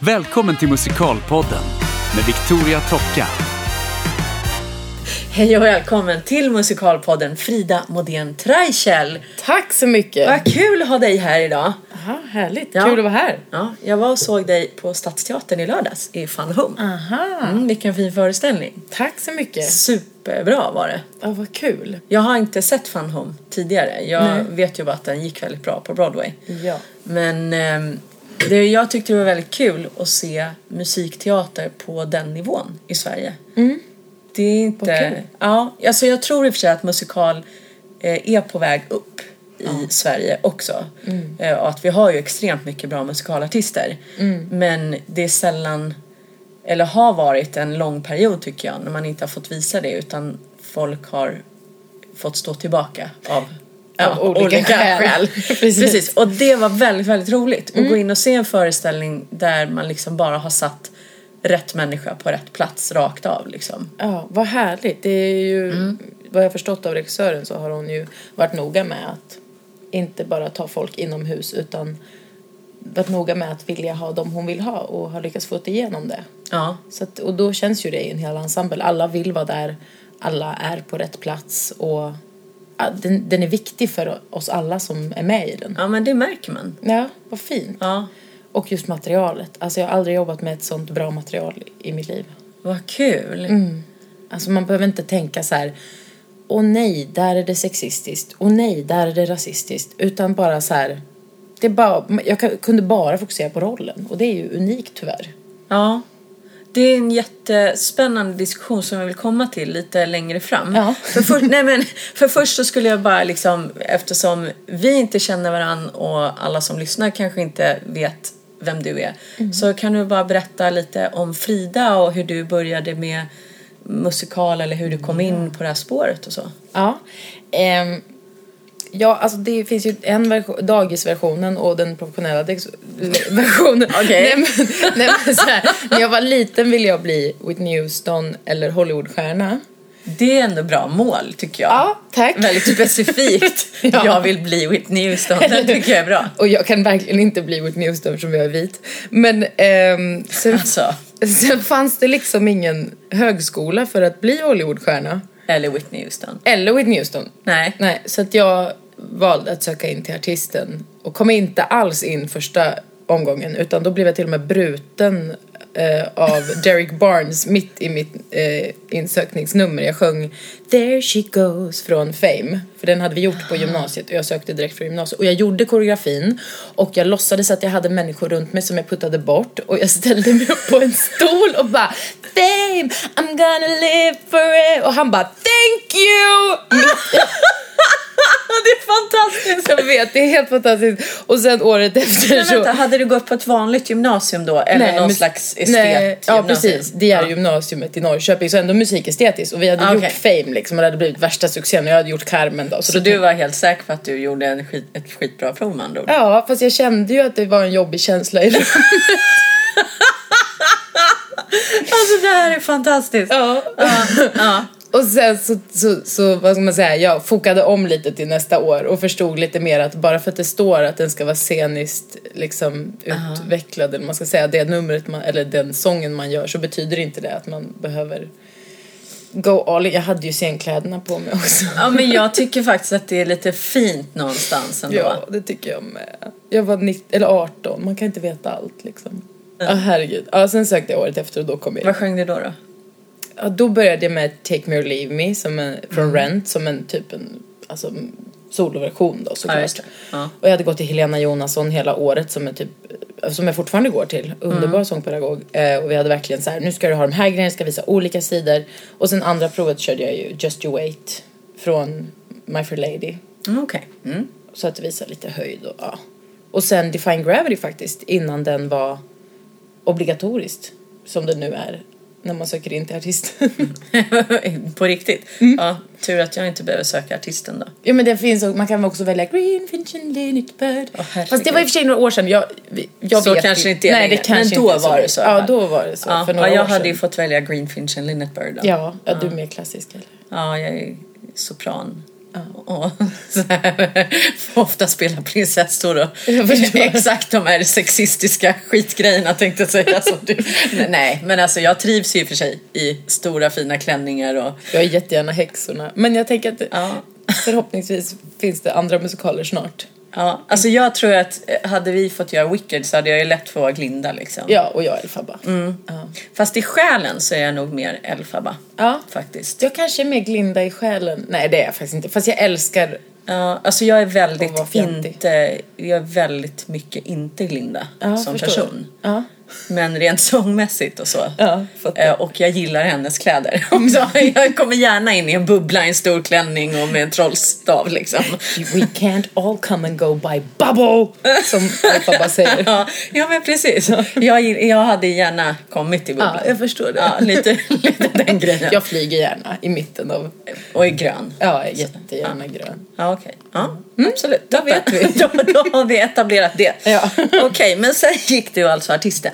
Välkommen till Musikalpodden med Victoria Tocka. Hej och välkommen till Musikalpodden Frida Modén Treichel. Tack så mycket. Vad kul att ha dig här idag. Aha, härligt. Ja. Kul att vara här. Ja, jag var och såg dig på Stadsteatern i lördags i Fun Home. Aha. Mm, vilken fin föreställning. Tack så mycket. Superbra var det. Ja, vad kul. Jag har inte sett Fun Home tidigare. Jag Nej. vet ju bara att den gick väldigt bra på Broadway. Ja. Men ehm, det, jag tyckte det var väldigt kul att se musikteater på den nivån i Sverige. Det är Mm. Inte... kul. Ja, alltså jag tror i och för sig att musikal eh, är på väg upp i Sverige också. Mm. Eh, och att vi har ju extremt mycket bra musikalartister. Mm. Men det är sällan, eller har varit en lång period tycker jag, när man inte har fått visa det utan folk har fått stå tillbaka av Av olika skäl. Precis. Precis. Och det var väldigt, väldigt roligt att gå in och se en föreställning där man liksom bara har satt rätt människa på rätt plats rakt av liksom. Ja, vad härligt. Det är ju, vad jag förstått av regissören så har hon ju varit noga med att inte bara ta folk inomhus utan varit noga med att vilja ha dem hon vill ha och har lyckats få igenom det. Ja. Så att, och då känns ju det i en hel ensemble. Alla vill vara där, alla är på rätt plats och den, den är viktig för oss alla som är med i den. ja, men det märker man. Ja, vad fint. Ja, Och just materialet. Alltså jag har aldrig jobbat med ett sånt bra material i mitt liv. vad kul. Mm. Alltså man behöver inte tänka så här. Åh nej, där är det sexistiskt. Åh nej, där är det rasistiskt. Utan bara så här. Det är bara, jag kunde bara fokusera på rollen. Och det är ju unikt tyvärr. Ja. Det är en jättespännande diskussion som jag vill komma till lite längre fram. Ja. För, för, nej men, för först så skulle jag bara liksom, eftersom vi inte känner varann och alla som lyssnar kanske inte vet vem du är. Så kan du bara berätta lite om Frida och hur du började med musikal eller hur du kom in på det här spåret och så. Ja. Ehm, ja, alltså det finns ju en version, dagisversionen och den professionella versionen. Okej. Nej, men, nej, men så här, när jag var liten ville jag bli Whitney Houston eller Hollywoodstjärna. Det är ändå bra mål tycker jag. Ja, tack. Väldigt specifikt. Ja. Jag vill bli Whitney Houston. Det tycker jag är bra. Och jag kan verkligen inte bli Whitney Houston eftersom jag är vit. Men ehm, sen, Alltså. sen fanns det liksom ingen högskola för att bli Hollywoodstjärna. Eller Whitney Houston. Eller Whitney Houston. Nej. Nej, så att jag valde att söka in till artisten och kom inte alls in första omgången utan då blev jag till och med bruten eh, av Derek Barnes mitt i mitt eh, insökningsnummer. Jag sjöng There she goes från Fame för den hade vi gjort på gymnasiet och jag sökte direkt från gymnasiet och jag gjorde koreografin och jag låtsades att jag hade människor runt mig som jag puttade bort och jag ställde mig upp på en stol och bara Fame, I'm gonna live forever och han bara Thank you! det är fantastiskt! Jag vet, det är helt fantastiskt. Och sen året efter Men så... vänta, hade du gått på ett vanligt gymnasium då? Eller någon men- slags estet nej, Ja, precis. Det är Ja. gymnasiet i Norrköping, så ändå musikestetiskt. Och vi hade Ah, gjort. Fame liksom, och det hade blivit värsta succén. Och jag hade gjort Carmen då. Så då du var helt säker på att du gjorde en skit, ett skitbra prov med andra ord? Ja, fast jag kände ju att det var en jobbig känsla i rummet. Alltså det här är fantastiskt! ja. Ja. Och sen så, så, så, vad ska man säga, jag fokade om lite till nästa år och förstod lite mer att bara för att det står att den ska vara sceniskt liksom utvecklad, eller man ska säga det numret man, eller den sången man gör så betyder inte det att man behöver go all in. Jag hade ju scenkläderna på mig också. ja men jag tycker faktiskt att det är lite fint någonstans ändå. Ja, det tycker jag med. Jag var 19, eller 18, man kan inte veta allt liksom. Ja, herregud. Ja, sen sökte jag året efter och då kom jag in. Vad sjöng du då? då? Ja, då började jag med Take Me or Leave Me som en, från Rent som en typ en alltså, soloversion då såklart. Ja. Och jag hade gått till Helena Jonasson hela året som är typ som jag fortfarande går till. Underbar sångpedagog. Eh, och vi hade verkligen så här, nu ska du ha de här grejerna, ska visa olika sidor. Och sen andra provet körde jag ju Just You Wait från My Fair Lady. Mm, Okej. Mm. Så att det visar lite höjd och ja. Och sen Define Gravity faktiskt innan den var obligatoriskt som det nu är när man söker in till artisten. På riktigt? Ja, tur att jag inte behöver söka artisten då. ja men det finns man kan också välja Green Finch and Linnet Bird. Herregud. Fast det var i och för sig några år sedan. Jag, jag Så vet kanske inte är Nej, det kanske Men då inte var det så Ja, då var det så. Ja, för några ja, jag år hade ju fått välja Greenfinch and Linnet Bird då. Ja, ja, du är mer klassisk eller? Ja, jag är sopran. Och så här, ofta spela prinsessor och exakt de här sexistiska skitgrejerna tänkte jag säga. Som du. Nej, men alltså jag trivs ju i och för sig i stora fina klänningar och Jag är jättegärna häxorna. Men jag tänker att Ja. förhoppningsvis finns det andra musikaler snart. Ja, alltså jag tror att eh, hade vi fått göra Wicked så hade jag ju lätt fått vara Glinda liksom. Ja, och jag Elfaba. Ja. Fast i själen så är jag nog mer Elfaba. Ja. Faktiskt. Jag kanske är mer Glinda i själen. Nej, det är jag faktiskt inte. Fast jag älskar... Ja, alltså jag är väldigt inte, jag är väldigt mycket inte Glinda Ja, som person. Ja. Men rent sångmässigt och så. Ja. Eh, och jag gillar hennes kläder också. Jag kommer gärna in i en bubbla i en stor klänning och med en trollstav liksom. We can't all come and go by bubble! Som Elfaba säger. Ja, ja men precis. Jag, jag hade gärna kommit i bubblan. Ja, jag förstår det. Ja, lite, lite den grejen. Jag flyger gärna i mitten av... Och är grön. Ja, jättegärna grön. Ja, okej. Ja, absolut. Då vet vi. Då, då har vi etablerat det. Ja. Okej, men sen gick du alltså artisten.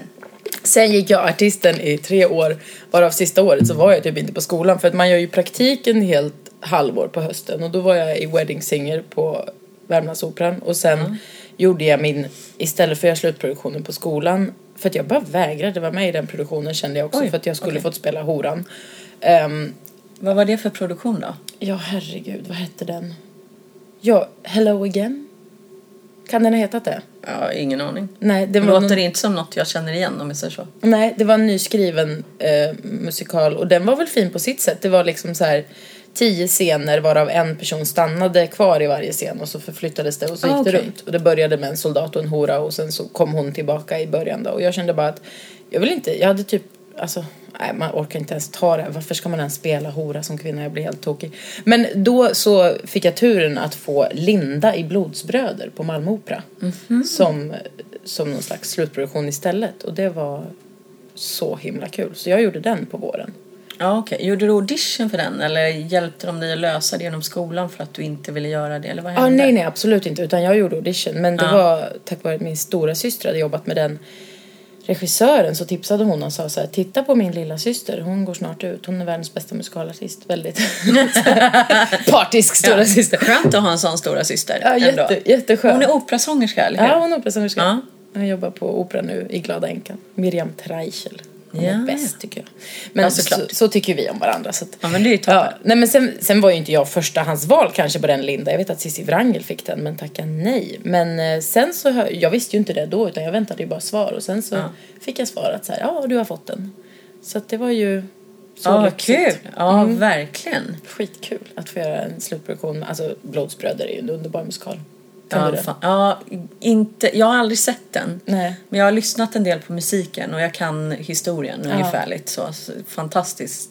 Sen gick jag artisten i tre år, varav sista året så var jag typ inte på skolan för att man gör ju praktiken helt halvår på hösten och då var jag i Wedding Singer på Värmlandsoperan och sen gjorde jag min, istället för att göra slutproduktionen på skolan, för att jag bara vägrade vara med i den produktionen kände jag också Oj, för att jag skulle okej. fått spela horan. Ehm, Vad var det för produktion då? ja herregud, vad hette den? Ja, Hello Again? Kan den ha hetat det? Ja, ingen aning. Nej, det Det låter någon- inte som något jag känner igen om jag säger så. Nej, det var en nyskriven eh, musikal och den var väl fin på sitt sätt. Det var liksom så här tio scener varav en person stannade kvar i varje scen och så förflyttades det och så Ah, gick det okej. runt. Och det började med en soldat och en hora och sen så kom hon tillbaka i början då. Och jag kände bara att jag vill inte, jag hade typ, alltså nej man orkar inte ens ta det. Varför ska man ens spela hora som kvinna? Jag blir helt tokig. Men då så fick jag turen att få Linda i Blodsbröder på Malmö Opera. Mhm. Som, som någon slags slutproduktion istället. Och det var så himla kul. Så jag gjorde den på våren. Ja, okej. Gjorde du audition för den eller hjälpte de dig att lösa det genom skolan för att du inte ville göra det? Eller vad Ah, nej, nej, absolut inte. Utan jag gjorde audition. Men det Ja. var tack vare att min stora syster hade jobbat med den regissören så tipsade hon och sa så här, titta på min lilla syster, hon går snart ut, hon är världens bästa musikalartist. Väldigt partisk stora Ja. syster. Skönt att ha en sån stora syster. Ja, ändå. jätte, jätteskön. Hon är operasångerska, eller hur? Ja, hon är operasångerska. Ja. Hon jobbar på opera nu i Glada änkan. Miriam Treichel. Hon Ja, bäst tycker jag. Men Ja, så, såklart. så tycker vi om varandra. Så att, Ja, men det är ju toppen. Ja, nej men sen, sen var ju inte jag förstahandsval kanske på den Linda. Jag vet att Cissi Wrangel fick den men tacka nej. Men eh, sen så, hör, jag visste ju inte det då utan jag väntade ju bara svar och sen så Ja. fick jag svarat så här, ja du har fått den. Så att det var ju så lyxigt. kul. Ja, verkligen. Skitkul att få göra en slutproduktion. Alltså Blodsbröder är ju en underbar musikal. Kan Ja, fan. ja, inte, jag har aldrig sett den. Nej. Men jag har lyssnat en del på musiken och jag kan historien Ja. ungefärligt. Så, så fantastiskt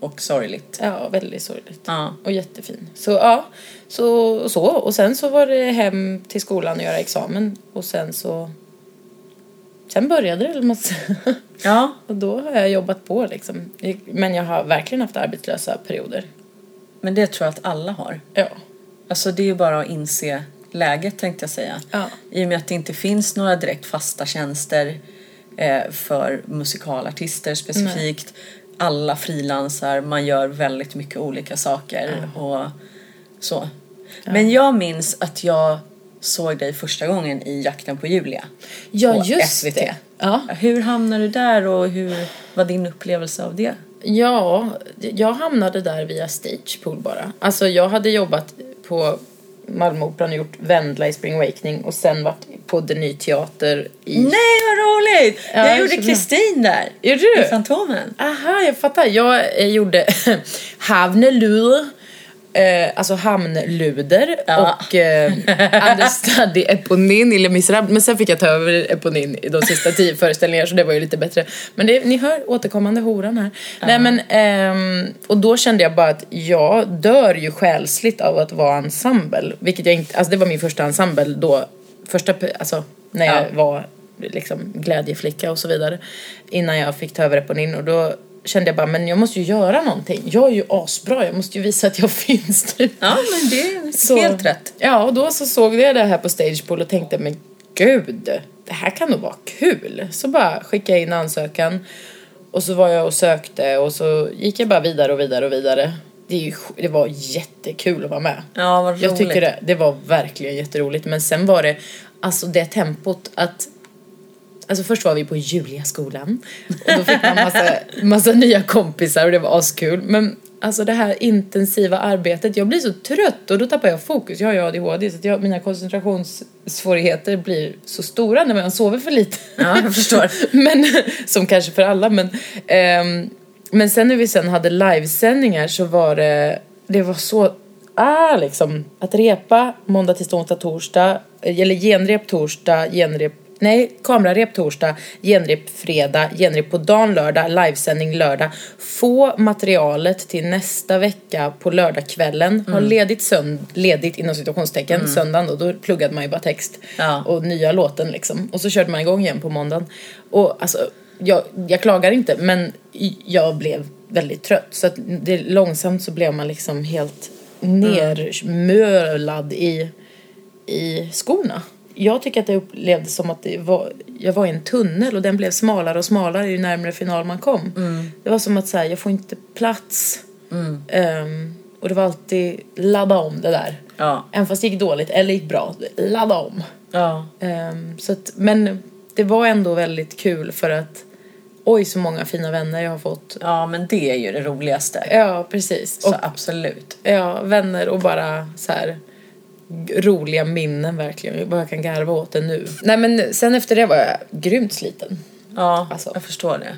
och sorgligt. Ja, väldigt sorgligt. Ja. Och jättefin. Så ja, så, så. Och sen så var det hem till skolan och göra examen. Och sen så... Sen började det, eller man. Ja, Och då har jag jobbat på liksom. Men jag har verkligen haft arbetslösa perioder. men det tror jag att alla har. Ja. Alltså det är ju bara att inse läget tänkte jag säga. Ja. I och med att det inte finns några direkt fasta tjänster eh, för musikalartister specifikt. Alla frilansar, man gör väldigt mycket olika saker och så. Men jag minns att jag såg dig första gången i Jakten på Julia. Ja, på just SVT. det. Ja. Hur hamnade du där och hur var din upplevelse av det? Ja, jag hamnade där via Stagepool bara. Alltså jag hade jobbat på Malmöoperan och gjort Vendla i Spring Awakening och sen varit på Den Ny Teater i... Nej vad roligt! Ja, jag gjorde. Kristin där. Gjorde du? I Fantomen. Aha, jag fattar. Jag eh, gjorde Havnelur, eh, alltså Hamnluder Ja. och eh, understudy Eponin i Les Misérables. Men sen fick jag ta över Eponin i de sista tio föreställningarna så det var ju lite bättre. Men det, ni hör återkommande horan här. Nej men, ehm, och då kände jag bara att jag dör ju själsligt av att vara ensemble. Vilket jag inte, alltså det var min första ensemble då, första, alltså när jag Ja. var liksom glädjeflicka och så vidare. Innan jag fick ta över Eponin och då kände jag bara, men jag måste ju göra någonting. Jag är ju asbra, jag måste ju visa att jag finns typ. Ja men det är Så- helt rätt. Ja, och då så såg jag det här på Stagepool och tänkte, men gud, det här kan nog vara kul. Så bara skickade jag in ansökan och så var jag och sökte och så gick jag bara vidare och vidare och vidare. det, ju, det var jättekul att vara med. Ja, vad Jag tycker roligt. det, det var verkligen jätteroligt. Men sen var det, alltså det tempot att Alltså först var vi på Juliaskolan och då fick man massa, massa nya kompisar och det var askul. Men alltså det här intensiva arbetet, jag blir så trött och då tappar jag fokus. Jag har ju ADHD så att jag, mina koncentrationssvårigheter blir så stora när man sover för lite. Ja, jag förstår. men, som kanske för alla men ehm, Men sen när vi sen hade livesändningar så var det Det var så Ah, liksom att repa måndag, tisdag, onsdag, torsdag Eller genrep torsdag, genrep Nej, kamerarep torsdag, genrep fredag, genrep på dagen lördag, livesändning lördag. Få materialet till nästa vecka på lördagskvällen. Ha ledigt, sönd- ledigt inom situationstecken, söndagen då, då pluggade man ju bara text. Ja. Och nya låten liksom. Och så körde man igång igen på måndagen. Och alltså, jag, jag klagar inte men jag blev väldigt trött. Så att det, långsamt så blev man liksom helt nermölad i, i skorna. Jag tycker att det upplevdes som att var, jag var i en tunnel och den blev smalare och smalare ju närmare final man kom. Det var som att säga, jag får inte plats. Ehm, och det var alltid ladda om det där. Ja. Även fast det gick dåligt eller gick bra, ladda om. Ja. Ehm, så att, men det var ändå väldigt kul för att oj så många fina vänner jag har fått. ja, men det är ju det roligaste. Ja, precis. Så Och absolut. ja, vänner och bara så här roliga minnen verkligen. Jag bara kan garva åt det nu. Nej men sen efter det var jag grymt sliten. Ja, Alltså. jag förstår det.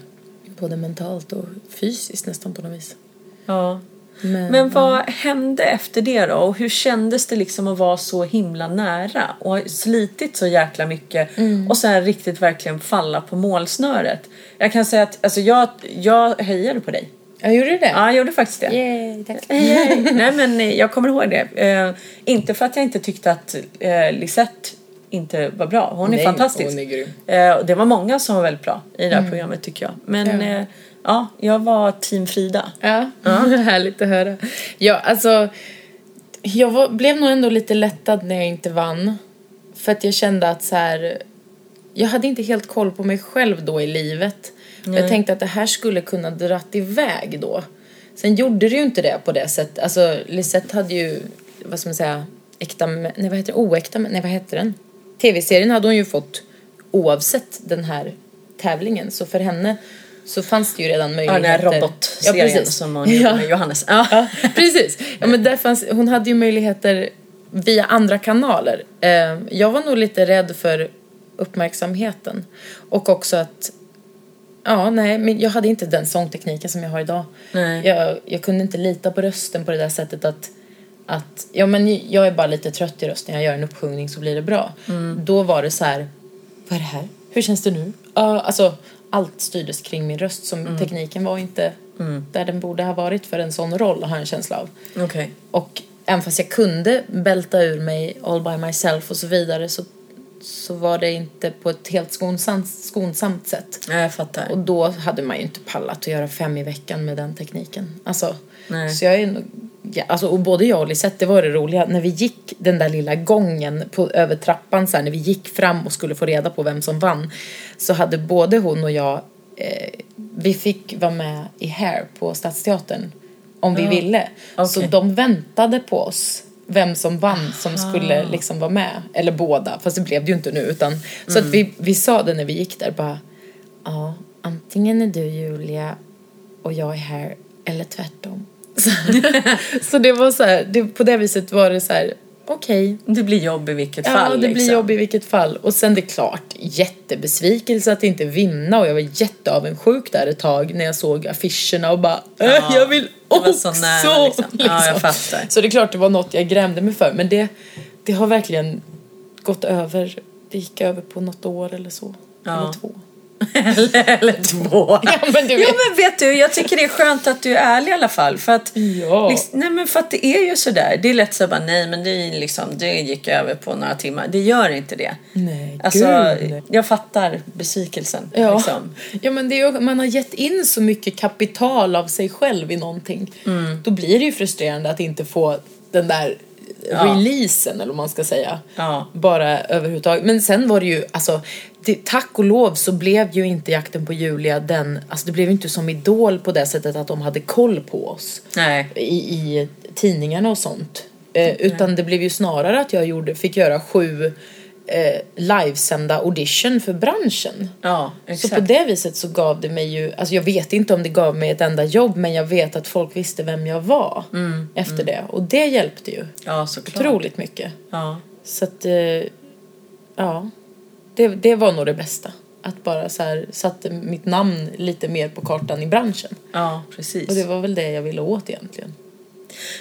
Både mentalt och fysiskt nästan på något vis. Ja. Men, Men vad hände efter det då? Och hur kändes det liksom att vara så himla nära och ha slitit så jäkla mycket och sen riktigt verkligen falla på målsnöret? Jag kan säga att alltså jag, jag hejade på dig. Jag gjorde det? Ja, jag gjorde faktiskt det. Yay, tack. Yay. Nej men eh, jag kommer ihåg det. Eh, inte för att jag inte tyckte att eh, Lisette inte var bra. Hon är Nej, fantastisk. hon är grym. Eh, det var många som var väldigt bra i det här programmet tycker jag. Men Ja. ja, eh, ja jag var team Frida. Ja, härligt att höra. Ja, alltså, jag var, blev nog ändå lite lättad när jag inte vann. För att jag kände att så här, jag hade inte helt koll på mig själv då i livet. Jag tänkte att det här skulle kunna dratt iväg då. Sen gjorde det ju inte det på det sättet. Alltså, Lisette hade ju, vad ska man säga, äkta, nej vad heter det, oäkta, nej vad heter den? Tv-serien hade hon ju fått oavsett den här tävlingen. Så för henne så fanns det ju redan Ja, möjligheter. den här robotserien precis. som hon gjorde Ja. med Johannes. Ja. Ja, precis. Ja, men där fanns, hon hade ju möjligheter via andra kanaler. Eh, jag var nog lite rädd för uppmärksamheten. Och också att Ja, nej, men jag hade inte den sångtekniken som jag har idag. Nej. Jag, jag kunde inte lita på rösten på det där sättet att, att ja, men jag är bara lite trött i rösten, jag gör en uppsjungning så blir det bra. Då var det så här, vad är det här? Hur känns det nu? Ja, alltså, allt styrdes kring min röst, som tekniken var inte där den borde ha varit för en sån roll, har jag en känsla av. Okej. Och även fast jag kunde bälta ur mig all by myself och så vidare så, så var det inte på ett helt skonsamt, skonsamt sätt. Ja, jag fattar. Och då hade man ju inte pallat att göra fem i veckan med den tekniken. Alltså, Nej. så jag är nog, ja, alltså, och både jag och Lisette, det var det roliga, när vi gick den där lilla gången på, över trappan så här, när vi gick fram och skulle få reda på vem som vann, så hade både hon och jag, eh, vi fick vara med i Hair på Stadsteatern om vi ville. Så okej. de väntade på oss vem som vann som skulle liksom vara med. Eller båda, fast det blev det ju inte nu. Utan, Så att vi, vi sa det när vi gick där bara Ja, antingen är du Julia och jag är här eller tvärtom. Så, så det var så här, det, på det viset var det så här, okej. Det blir jobb i vilket Ja, fall. det blir liksom. jobb i vilket fall. Och sen det är klart, jättebesvikelse att inte vinna och jag var jätteavundsjuk där ett tag när jag såg affischerna och bara äh, Ja, jag vill det också! så nära, liksom. Ja, jag fattar. Så det är klart det var något jag grämde mig för men det, det har verkligen gått över, det gick över på något år eller så. Ja. Eller två. Eller, eller två. Ja, men du Ja vet. men vet du, jag tycker det är skönt att du är ärlig i alla fall. För att, Ja. liksom, nej men för att det är ju sådär. Det är lätt att bara nej men det, är liksom, det gick över på några timmar. Det gör inte det. Nej, Alltså, gud. jag fattar besvikelsen. Ja. Liksom. ja men det är, man har gett in så mycket kapital av sig själv i någonting. Mm. Då blir det ju frustrerande att inte få den där releasen eller vad man ska säga. Ja. Bara överhuvudtaget. Men sen var det ju, alltså tack och lov så blev ju inte jakten på Julia den, alltså det blev ju inte som Idol på det sättet att de hade koll på oss Nej. i, i tidningarna och sånt. Eh, utan det blev ju snarare att jag gjorde, fick göra sju eh, livesända audition för branschen. Ja, Så exakt. på det viset så gav det mig ju, alltså jag vet inte om det gav mig ett enda jobb men jag vet att folk visste vem jag var efter det. Och det hjälpte ju Ja, såklart. otroligt mycket. Ja. Så att, eh, ja, det, det var nog det bästa. Att bara så här satte mitt namn lite mer på kartan i branschen. ja, precis. Och det var väl det jag ville åt egentligen.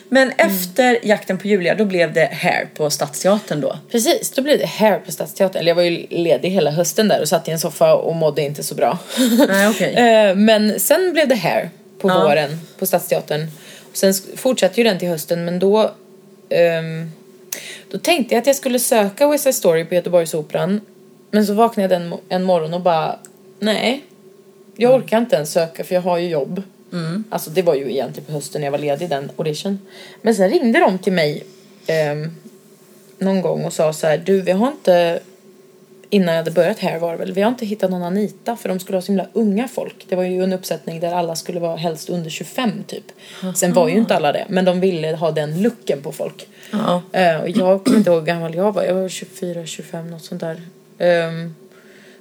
Men efter Jakten på Julia, då blev det Hair på Stadsteatern då? Precis, då blev det här på Stadsteatern. Eller jag var ju ledig hela hösten där och satt i en soffa och mådde inte så bra. Nej, okej. Eh, Men sen blev det här på Ja. våren på Stadsteatern. Och sen fortsatte ju den till hösten men då ehm, då tänkte jag att jag skulle söka West Side Story på Göteborgsoperan. Men så vaknade jag en, mo- en morgon och bara nej. Jag orkar inte ens söka för jag har ju jobb. Alltså det var ju egentligen på hösten när jag var ledig den audition. Men sen ringde de till mig ehm, någon gång och sa så här du vi har inte innan jag hade börjat här var det väl. Vi har inte hittat någon Anita för de skulle ha så himla unga folk. Det var ju en uppsättning där alla skulle vara helst under 25 typ. Sen var ju inte alla det, men de ville ha den looken på folk. Eh, och jag kommer inte ihåg hur gammal jag var. Jag var 24, 25 något sånt där. Ehm,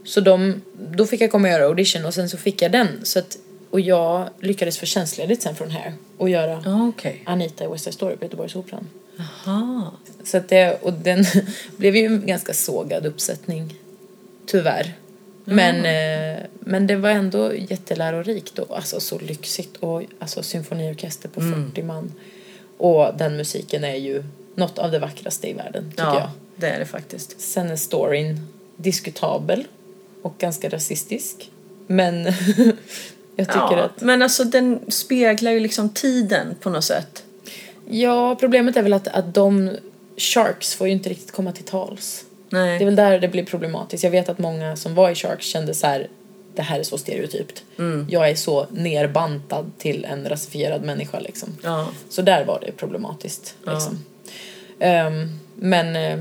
så de, då fick jag komma och göra audition och sen så fick jag den. Så att, och jag lyckades få tjänstledigt sen från här och göra Ja, okej. Anita i West Side Story på Göteborgsoperan. Aha. Så att det, och den blev ju en ganska sågad uppsättning. Tyvärr. Men, eh, men det var ändå jättelärorikt och alltså så lyxigt och alltså symfoniorkester på 40 man. Och den musiken är ju något av det vackraste i världen tycker jag. Ja, det är det faktiskt. Sen är storyn diskutabel och ganska rasistisk. Men jag tycker Ja, att men alltså den speglar ju liksom tiden på något sätt. Ja, problemet är väl att, att de Sharks får ju inte riktigt komma till tals. Nej. Det är väl där det blir problematiskt. Jag vet att många som var i Sharks kände så här. Det här är så stereotypt. Jag är så nerbantad till en rasifierad människa liksom. Ja. Så där var det problematiskt. Liksom. Ehm, men eh,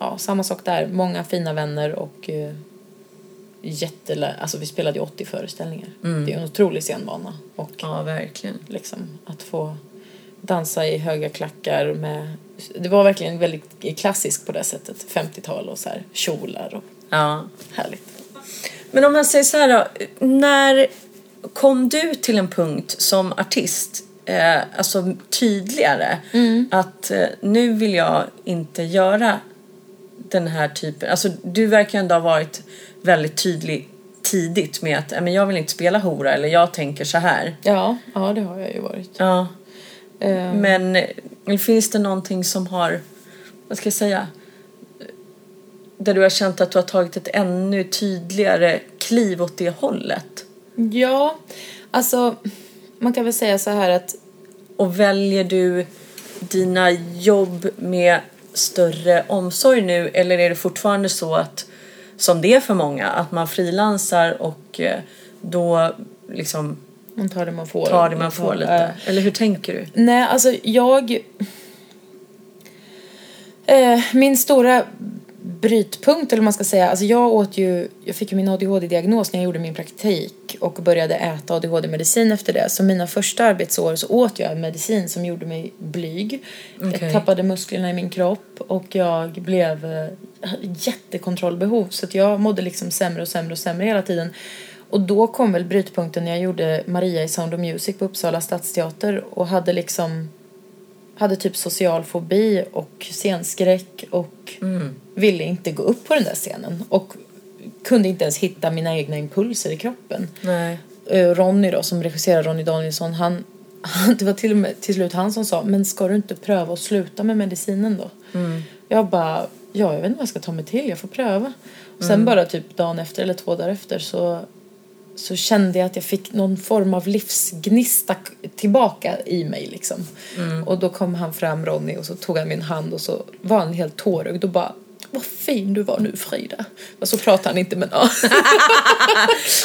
ja, samma sak där. Många fina vänner och uh, jättelä... Alltså vi spelade ju 80 föreställningar. Det är en otrolig scenvana. Och ja, verkligen. liksom att få dansa i höga klackar med det var verkligen väldigt klassiskt på det sättet 50-tal och så här kjolar och Ja. härligt. Men om man säger så här då. När kom du till en punkt som artist, eh, alltså tydligare, att eh, nu vill jag inte göra den här typen, alltså du verkar ändå ha varit väldigt tydlig tidigt med att men jag vill inte spela hora eller jag tänker så här. Ja, ja det har jag ju varit. Ja. Ehm, Men finns det någonting som har, vad ska jag säga, där du har känt att du har tagit ett ännu tydligare kliv åt det hållet? ja, alltså man kan väl säga så här att Och väljer du dina jobb med större omsorg nu eller är det fortfarande så att som det är för många att man frilansar och eh, då liksom man tar det man får. tar det man får lite? Eller hur tänker du? Nej, alltså jag... Eh, min stora brytpunkt, eller man ska säga, alltså jag åt ju, jag fick ju min ADHD-diagnos när jag gjorde min praktik och började äta ADHD-medicin efter det. Så mina första arbetsår så åt jag en medicin som gjorde mig blyg. Okej. Jag tappade musklerna i min kropp och jag blev eh, jättekontrollbehov så att jag mådde liksom sämre och sämre och sämre hela tiden. Och då kom väl brytpunkten när jag gjorde Maria i Sound of Music på Uppsala stadsteater och hade liksom hade typ social fobi och scenskräck och ville inte gå upp på den där scenen och kunde inte ens hitta mina egna impulser i kroppen. Nej. Eh, Ronny då, som regisserar Ronny Danielsson, han, det var till, med, till slut han som sa men ska du inte pröva att sluta med medicinen då? Jag bara, ja jag vet inte vad jag ska ta mig till, jag får pröva. Och sen bara typ dagen efter eller två dagar efter så, så kände jag att jag fick någon form av livsgnista tillbaka i mig liksom. Och då kom han fram, Ronny, och så tog han min hand och så var han helt tårögd och bara vad fin du var nu Frida. Och så pratade han inte men ja.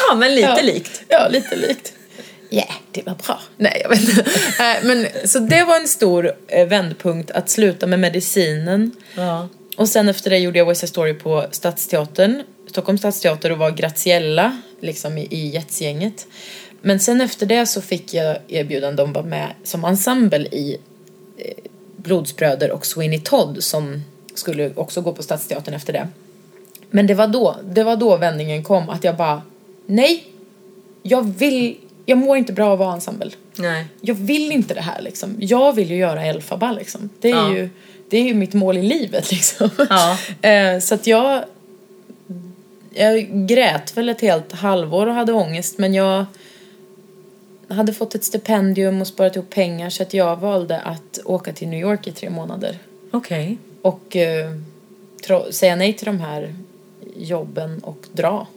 Ja, men lite Ja. likt. Ja, lite likt. Ja, det var bra. Nej, jag vet inte. Eh, Men, så det var en stor eh, vändpunkt att sluta med medicinen. Ja. och sen efter det gjorde jag West Side Story på Stadsteatern, Stockholms stadsteater och var Graziella liksom i, i Jetsgänget. Men sen efter det så fick jag erbjudande om att vara med som ensemble i eh, Blodsbröder och Sweeney Todd som skulle också gå på Stadsteatern efter det. Men det var då, det var då vändningen kom att jag bara nej, jag vill, jag mår inte bra av att vara ensemble. Nej. Jag vill inte det här liksom. Jag vill ju göra Elfaba liksom. Det är, Ja. ju, det är ju mitt mål i livet liksom. Ja. Eh, så att jag, jag grät väl ett helt halvår och hade ångest men jag hade fått ett stipendium och sparat ihop pengar så att jag valde att åka till New York i tre månader Okej. och eh, säga nej till de här jobben och dra.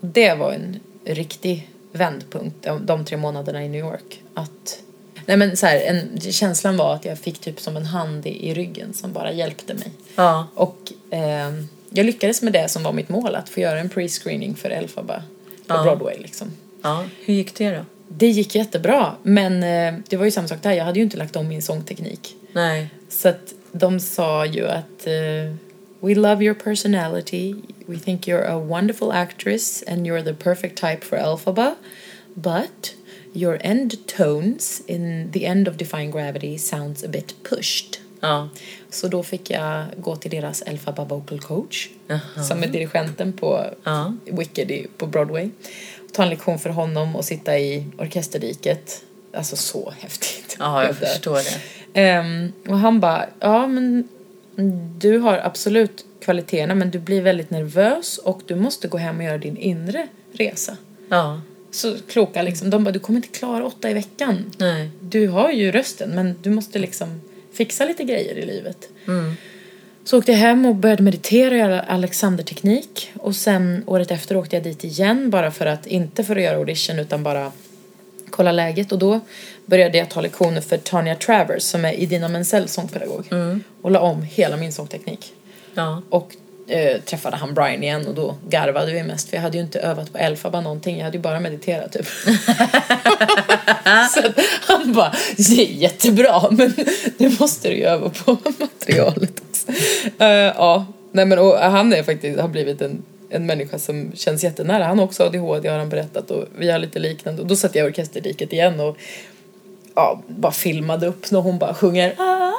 Det var en riktig vändpunkt de, de tre månaderna i New York. Att, nej men så här, en, känslan var att jag fick typ som en hand i, i ryggen som bara hjälpte mig. Ja. Och eh, jag lyckades med det som var mitt mål, att få göra en pre-screening för Elphaba på Ja. Broadway liksom. ja. Hur gick det då? Det gick jättebra, men eh, det var ju samma sak där. Jag hade ju inte lagt om min sångteknik. Nej. Så att de sa ju att eh, We love your personality. We think you're a wonderful actress and you're the perfect type for Elphaba. But your end tones in the end of Defying Gravity sounds a bit pushed. Ja. Så då fick jag gå till deras Elphaba vocal coach Jaha. som är dirigenten på Ja. Wicked på Broadway. Ta en lektion för honom och sitta i orkesterdiket. Alltså så häftigt. Ja, jag förstår det. Ehm, och han bara, ja men du har absolut kvaliteterna men du blir väldigt nervös och du måste gå hem och göra din inre resa. Ja. Så kloka liksom, de bara, du kommer inte klara åtta i veckan. Nej. Du har ju rösten men du måste liksom fixa lite grejer i livet. Mm. Så åkte jag hem och började meditera och göra Alexanderteknik och sen året efter åkte jag dit igen bara för att, inte för att göra audition utan bara kolla läget och då började jag ta lektioner för Tanya Travers som är Idina Menzells sångpedagog och la om hela min sångteknik. Ja. Och eh, träffade han Brian igen och då garvade vi mest för jag hade ju inte övat på Elfaba någonting, jag hade ju bara mediterat typ. så han bara, det är jättebra men nu måste du ju öva på materialet också. Eh, ja, nej men och han är faktiskt, har blivit en en människa som känns jättenära. Han har också ADHD har han berättat och vi har lite liknande. Och då satt jag i orkesterdiket igen och ja, bara filmade upp när hon bara sjunger "Ah."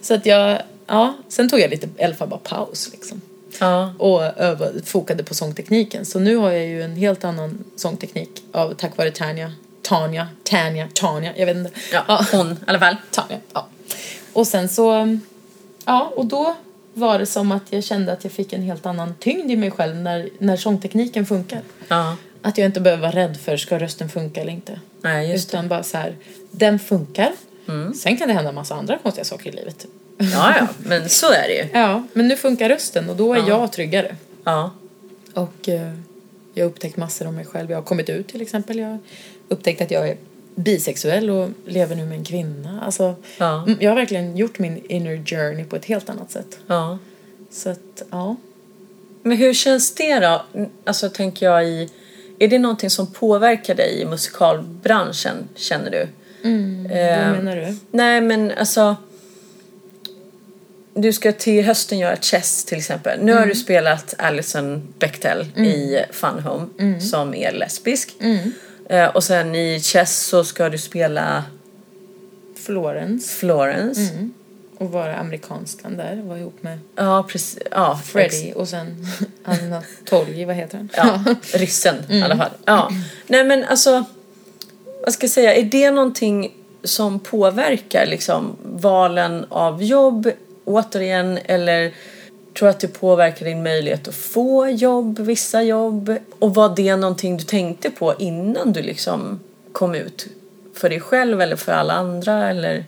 Så att jag, ja, sen tog jag lite Elfaba-paus liksom. Ja. Och övade, fokade på sångtekniken. Så nu har jag ju en helt annan sångteknik av, tack vare Tanja. Tanja, Tanja, Tanja, jag vet inte. Ja. Hon i alla fall. Tanja, ja. Och sen så, ja, och då var det som att jag kände att jag fick en helt annan tyngd i mig själv när, när sångtekniken funkar. Ja. Att jag inte behöver vara rädd för ska rösten funka eller inte. Nej, just det. Utan bara så här, den funkar. Mm. Sen kan det hända en massa andra konstiga saker i livet. Ja, ja. Men så är det ju. Ja, men nu funkar rösten och då är Ja. jag tryggare. Ja. Och eh, jag har upptäckt massor om mig själv. Jag har kommit ut till exempel. Jag har upptäckt att jag är bisexuell och lever nu med en kvinna. Alltså, Ja. mm, jag har verkligen gjort min inner journey på ett helt annat sätt. Ja. Så att, ja. Men hur känns det då? Alltså tänker jag i... Är det någonting som påverkar dig i musikalbranschen, känner du? Eh, Vad menar du? Nej men alltså Du ska till hösten göra Chess till exempel. Nu har du spelat Alison Bechdel i Fun Home som är lesbisk. Eh, och sen i Chess så ska du spela Florence. Florence. Och vara amerikanskan där. Vara ihop med Ja precis. Ja, Freddie och sen Anatoly, vad heter han? Ja, ryssen i alla fall. Ja. Nej men alltså, vad ska jag säga, är det någonting som påverkar liksom valen av jobb återigen eller tror att det påverkar din möjlighet att få jobb, vissa jobb? Och var det någonting du tänkte på innan du liksom kom ut? För dig själv eller för alla andra eller?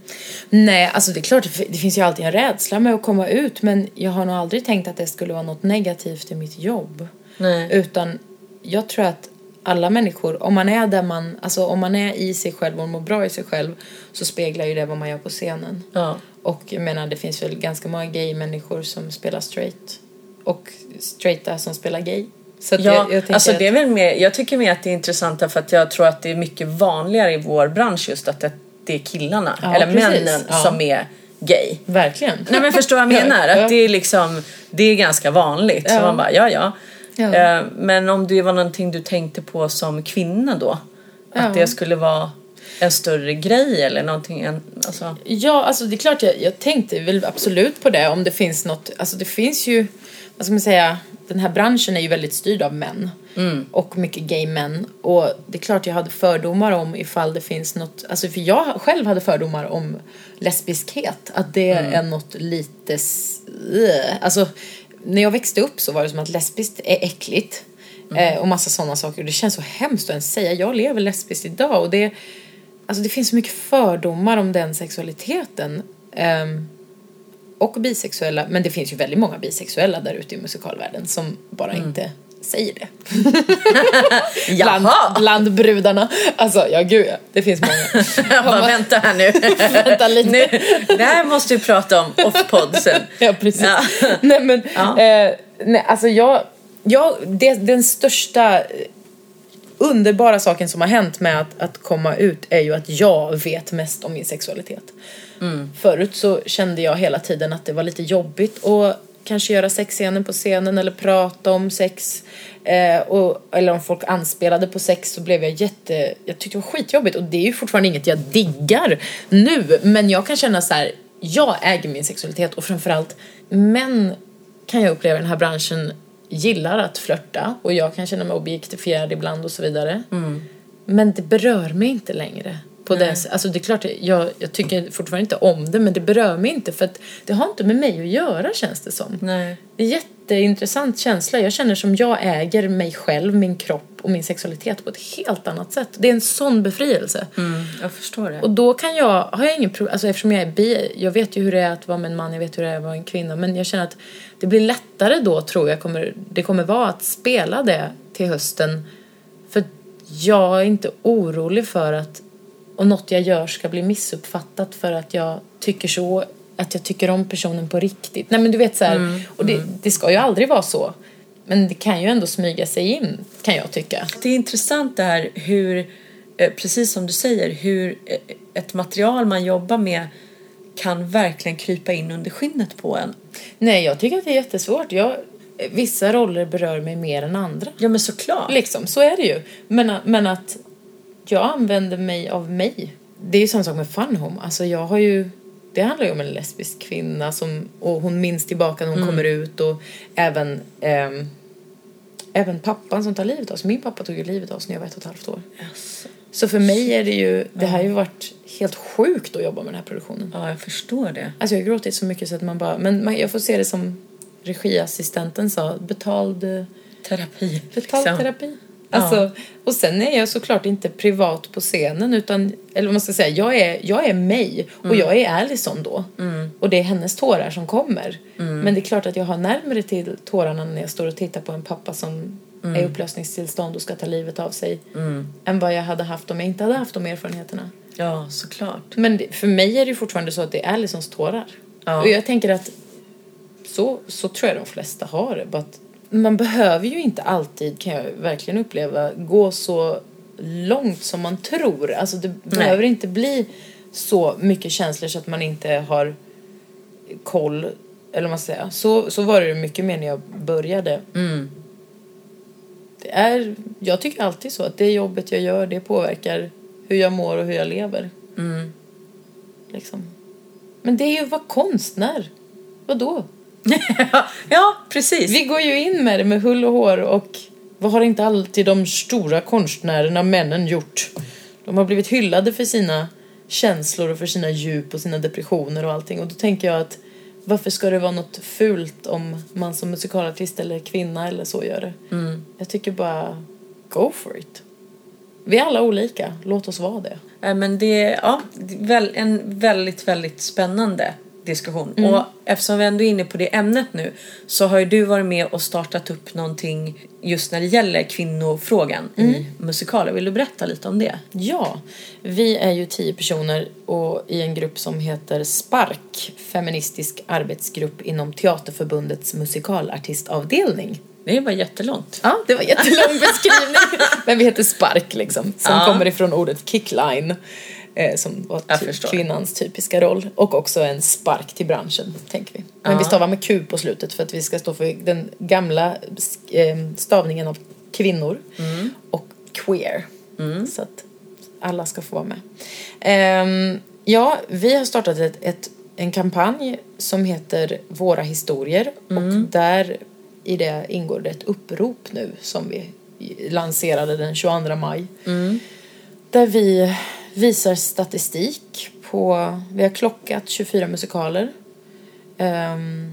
Nej, alltså det är klart, det finns ju alltid en rädsla med att komma ut men jag har nog aldrig tänkt att det skulle vara något negativt i mitt jobb. Nej. Utan jag tror att alla människor, om man är där man, alltså om man är i sig själv och mår bra i sig själv så speglar ju det vad man gör på scenen. Ja. Och jag menar det finns väl ganska många gay-människor som spelar straight och straighta som spelar gay. Så Ja, jag, jag alltså det är väl mer, jag tycker mer att det är intressant för att jag tror att det är mycket vanligare i vår bransch just att det, det är killarna Ja, eller precis. männen Ja. som är gay. Verkligen. Nej men förstår vad jag menar? Att det är liksom, det är ganska vanligt. Så Ja. man bara, ja ja. Eh, Men om det var någonting du tänkte på som kvinna då? Att det skulle vara en större grej eller någonting? Alltså, Ja, alltså det är klart jag, jag tänkte väl absolut på det om det finns något, alltså det finns ju, vad ska man säga, den här branschen är ju väldigt styrd av män. Och mycket gay män. Och det är klart jag hade fördomar om ifall det finns något, alltså för jag själv hade fördomar om lesbiskhet. Att det är något lite, alltså när jag växte upp så var det som att lesbiskt är äckligt. Eh, och massa sådana saker. Och det känns så hemskt att ens säga. Jag lever lesbiskt idag och det Alltså det finns så mycket fördomar om den sexualiteten. Ehm, och bisexuella, men det finns ju väldigt många bisexuella där ute i musikalvärlden som bara inte säger det. bland, bland brudarna. Alltså, ja gud ja, det finns många. jag bara, vänta här nu. Vänta lite. nu. Det här måste vi prata om off-podd sen. ja, precis. Ja. nej men, Ja. eh, nej, alltså jag, jag det, den största underbara saken som har hänt med att, att komma ut är ju att jag vet mest om min sexualitet. Förut så kände jag hela tiden att det var lite jobbigt att kanske göra sexscener på scenen eller prata om sex. Eh, och, eller om folk anspelade på sex så blev jag jätte, jag tyckte det var skitjobbigt och det är ju fortfarande inget jag diggar nu. Men jag kan känna så här, jag äger min sexualitet och framförallt män kan jag uppleva i den här branschen gillar att flörta och jag kan känna mig objektifierad ibland och så vidare. Men det berör mig inte längre. På det, alltså det är klart, jag, jag tycker fortfarande inte om det men det berör mig inte för att det har inte med mig att göra känns det som. Nej. Det är en jätteintressant känsla. Jag känner som jag äger mig själv, min kropp och min sexualitet på ett helt annat sätt. Det är en sån befrielse. Mm, jag förstår det. Och då kan jag, har jag ingen problem, alltså eftersom jag är bi, jag vet ju hur det är att vara med en man, jag vet hur det är att vara en kvinna. Men jag känner att det blir lättare då tror jag kommer, det kommer vara att spela det till hösten. För jag är inte orolig för att, och något jag gör ska bli missuppfattat för att jag tycker så, att jag tycker om personen på riktigt. Nej men du vet så här, och det, det ska ju aldrig vara så. Men det kan ju ändå smyga sig in, kan jag tycka. Det är intressant det här hur, eh, precis som du säger, hur eh, ett material man jobbar med kan verkligen krypa in under skinnet på en. Nej, jag tycker att det är jättesvårt. Jag, vissa roller berör mig mer än andra. Ja men såklart. Liksom, så är det ju. Men, men att jag använder mig av mig. Det är ju samma sak med Fun Home. Alltså jag har ju... Det handlar ju om en lesbisk kvinna som... Och hon minns tillbaka när hon kommer ut och även... ehm, även pappan som tar livet av oss. Min pappa tog ju livet av oss när jag var ett och ett halvt år. Yes. Så för mig är det ju... Det här har ju varit helt sjukt att jobba med den här produktionen. Ja, jag förstår det. Alltså jag har gråtit så mycket så att man bara... Men man, jag får se det som regiassistenten sa. Betald... eh, Terapi. Betald liksom. terapi. Alltså, Och sen är jag såklart inte privat på scenen utan, eller vad man ska säga, jag är, jag är mig och jag är Allison då. Och det är hennes tårar som kommer. Men det är klart att jag har närmare till tårarna när jag står och tittar på en pappa som är i upplösningstillstånd och ska ta livet av sig. Än vad jag hade haft om jag inte hade haft de erfarenheterna. Ja, såklart. Men det, för mig är det fortfarande så att det är Allisons tårar. Ja. Och jag tänker att så, så tror jag de flesta har det. But man behöver ju inte alltid, kan jag verkligen uppleva, gå så långt som man tror. Alltså det behöver inte bli så mycket känslor så att man inte har koll. Eller vad man ska säga. Så, så var det mycket mer när jag började. Det är, jag tycker alltid så att det jobbet jag gör det påverkar hur jag mår och hur jag lever. Liksom. Men det är ju att vara konstnär. Vadå? ja, precis. Vi går ju in med det med hull och hår och vad har inte alltid de stora konstnärerna, männen, gjort? De har blivit hyllade för sina känslor och för sina djup och sina depressioner och allting. Och då tänker jag att varför ska det vara något fult om man som musikalartist eller kvinna eller så gör det? Jag tycker bara, go for it. Vi är alla olika, låt oss vara det. Nej, men det är ja, en väldigt, väldigt spännande diskussion. Och eftersom vi ändå är inne på det ämnet nu så har ju du varit med och startat upp någonting just när det gäller kvinnofrågan i musikaler. Vill du berätta lite om det? Ja, vi är ju tio personer och i en grupp som heter Spark, feministisk arbetsgrupp inom Teaterförbundets musikalartistavdelning. Det var jättelångt. Ja, det var jättelång beskrivning. Men vi heter Spark liksom, som Ja. kommer ifrån ordet kickline. Eh, som var ty- kvinnans typiska roll. Och också en spark till branschen, tänker vi. Men vi stavar med Q på slutet för att vi ska stå för den gamla eh, stavningen av kvinnor och queer. Så att alla ska få vara med. Ehm, ja, vi har startat ett, ett, en kampanj som heter Våra historier och där i det ingår det ett upprop nu som vi lanserade den 22 maj. Där vi visar statistik på, vi har klockat 24 musikaler ehm,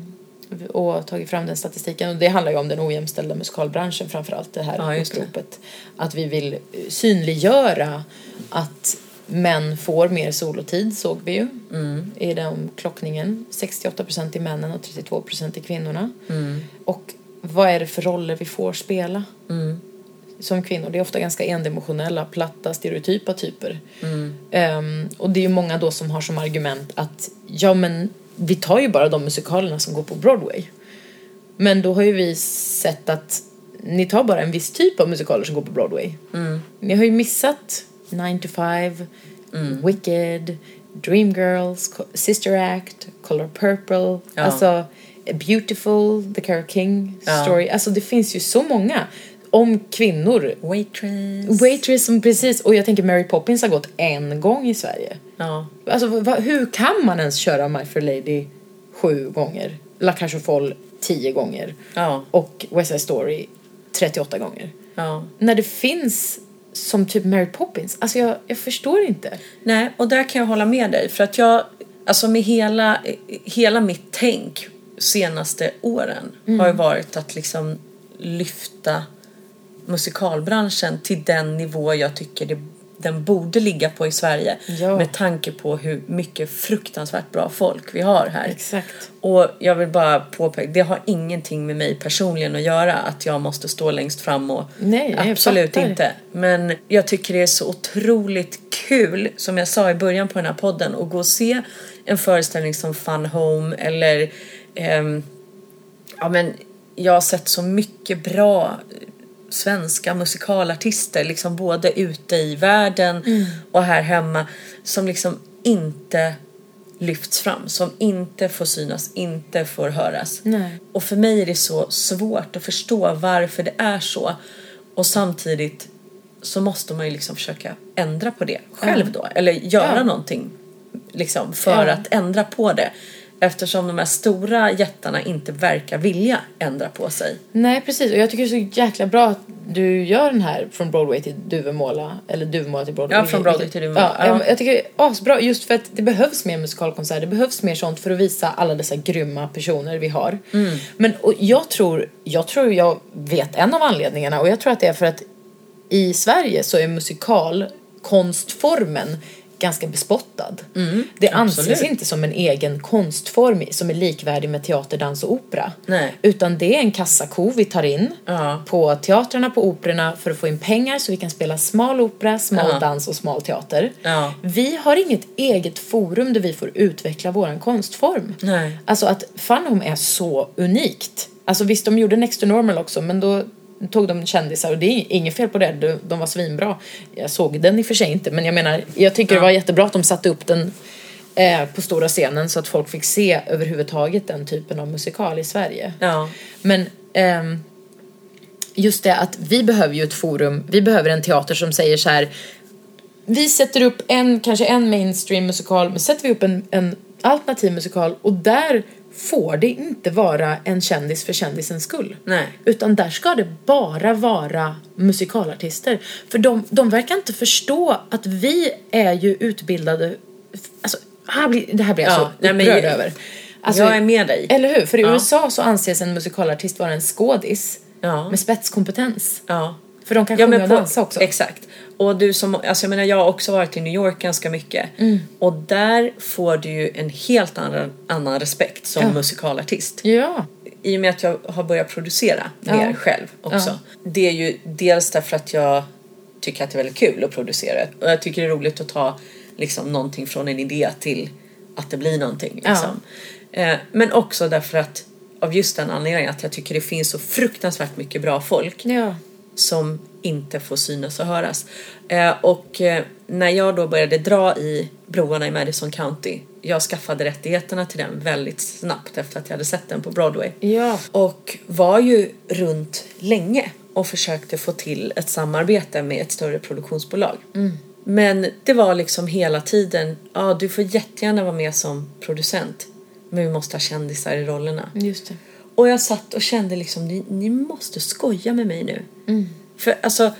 och tagit fram den statistiken. Och det handlar ju om den ojämställda musikalbranschen framförallt, det här Ja, uppropet. Att vi vill synliggöra att män får mer solotid, såg vi ju Mm. i den klockningen. 68% i männen och 32% i kvinnorna. Mm. Och vad är det för roller vi får spela? Mm. Som kvinnor. Det är ofta ganska endimensionella, platta, stereotypa typer. Mm. Ehm, och det är ju många då som har som argument att ja men vi tar ju bara de musikalerna som går på Broadway. Men då har ju vi sett att ni tar bara en viss typ av musikaler som går på Broadway. Mm. Ni har ju missat 9 to 5, Wicked, Dreamgirls, Sister Act, Color Purple, Ja. alltså Beautiful, The Carole King Ja. Story. Alltså det finns ju så många om kvinnor. Waitress. Waitress som precis, och jag tänker Mary Poppins har gått en gång i Sverige. Ja. Alltså va, hur kan man ens köra My Fair Lady sju gånger? La Cage aux Folles tio gånger. Ja. Och West Side Story 38 gånger. Ja. När det finns som typ Mary Poppins. Alltså jag, jag förstår inte. Nej, och där kan jag hålla med dig. För att jag, alltså med hela, hela mitt tänk senaste åren har ju varit att liksom lyfta musikalbranschen till den nivå jag tycker det, den borde ligga på i Sverige. Ja. Med tanke på hur mycket fruktansvärt bra folk vi har här. Exakt. Och jag vill bara påpeka, det har ingenting med mig personligen att göra att jag måste stå längst fram och Nej, absolut fattar. inte. Men jag tycker det är så otroligt kul, som jag sa i början på den här podden, att gå och se en föreställning som Fun Home eller ehm, ja men jag har sett så mycket bra svenska musikalartister, liksom både ute i världen Mm. och här hemma, som liksom inte lyfts fram, som inte får synas, inte får höras. Nej. Och för mig är det så svårt att förstå varför det är så. Och samtidigt så måste man ju liksom försöka ändra på det själv då. Eller göra Ja. någonting liksom för Ja. att ändra på det. Eftersom de här stora jättarna inte verkar vilja ändra på sig. Nej precis och jag tycker det är så jäkla bra att du gör den här från Broadway till Duvemåla eller Duvemåla till Broadway. Ja, från Broadway till Duvemåla. Ja, Ja. jag- tycker det är asbra just för att det behövs mer musikalkonserter, det behövs mer sånt för att visa alla dessa grymma personer vi har. Mm. Men och jag tror, jag tror jag vet en av anledningarna och jag tror att det är för att i Sverige så är musikalkonstformen ganska bespottad. det anses Mm, absolut. inte som en egen konstform som är likvärdig med teater, dans och opera. Nej. Utan det är en kassako vi tar in Ja. på teatrarna, på operorna för att få in pengar så vi kan spela smal opera, smal Ja. dans och smal teater. Ja. Vi har inget eget forum där vi får utveckla våran konstform. Nej. Alltså att Funhome är så unikt. Alltså visst, de gjorde Next to Normal också men då tog de kändisar och det är inget fel på det, de, var svinbra. Jag såg den i och för sig inte men jag menar, jag tycker det var jättebra att de satte upp den eh, på stora scenen så att folk fick se överhuvudtaget den typen av musikal i Sverige. Ja. Men ehm, just det att vi behöver ju ett forum, vi behöver en teater som säger så här. Vi sätter upp en, kanske en mainstream musikal, men sätter vi upp en, en alternativ musikal och där får det inte vara en kändis för kändisens skull. Nej. Utan där ska det bara vara musikalartister. För de, de verkar inte förstå att vi är ju utbildade, alltså här blir, det här blir jag Ja, så men upprörd över. Alltså, jag är med dig. Eller hur? För i Ja. USA så anses en musikalartist vara en skådis Ja. med spetskompetens. Ja. För de kan Ja, sjunga och dansa också. Exakt. Och du som, alltså jag menar jag har också varit i New York ganska mycket. Mm. Och där får du ju en helt annan, annan respekt som Ja. musikalartist. Ja. I och med att jag har börjat producera Ja. mer själv också. Ja. Det är ju dels därför att jag tycker att det är väldigt kul att producera. Och jag tycker det är roligt att ta liksom någonting från en idé till att det blir någonting. Liksom. Eh, men också därför att av just den anledningen att jag tycker det finns så fruktansvärt mycket bra folk Ja. Som inte får synas och höras. Eh, och eh, när jag då började dra i broarna i Madison County, jag skaffade rättigheterna till den väldigt snabbt efter att jag hade sett den på Broadway. Ja. Och var ju runt länge och försökte få till ett samarbete med ett större produktionsbolag. Men det var liksom hela tiden, ja du får jättegärna vara med som producent men vi måste ha kändisar i rollerna. Just det. Och jag satt och kände liksom, ni, ni måste skoja med mig nu. För alltså,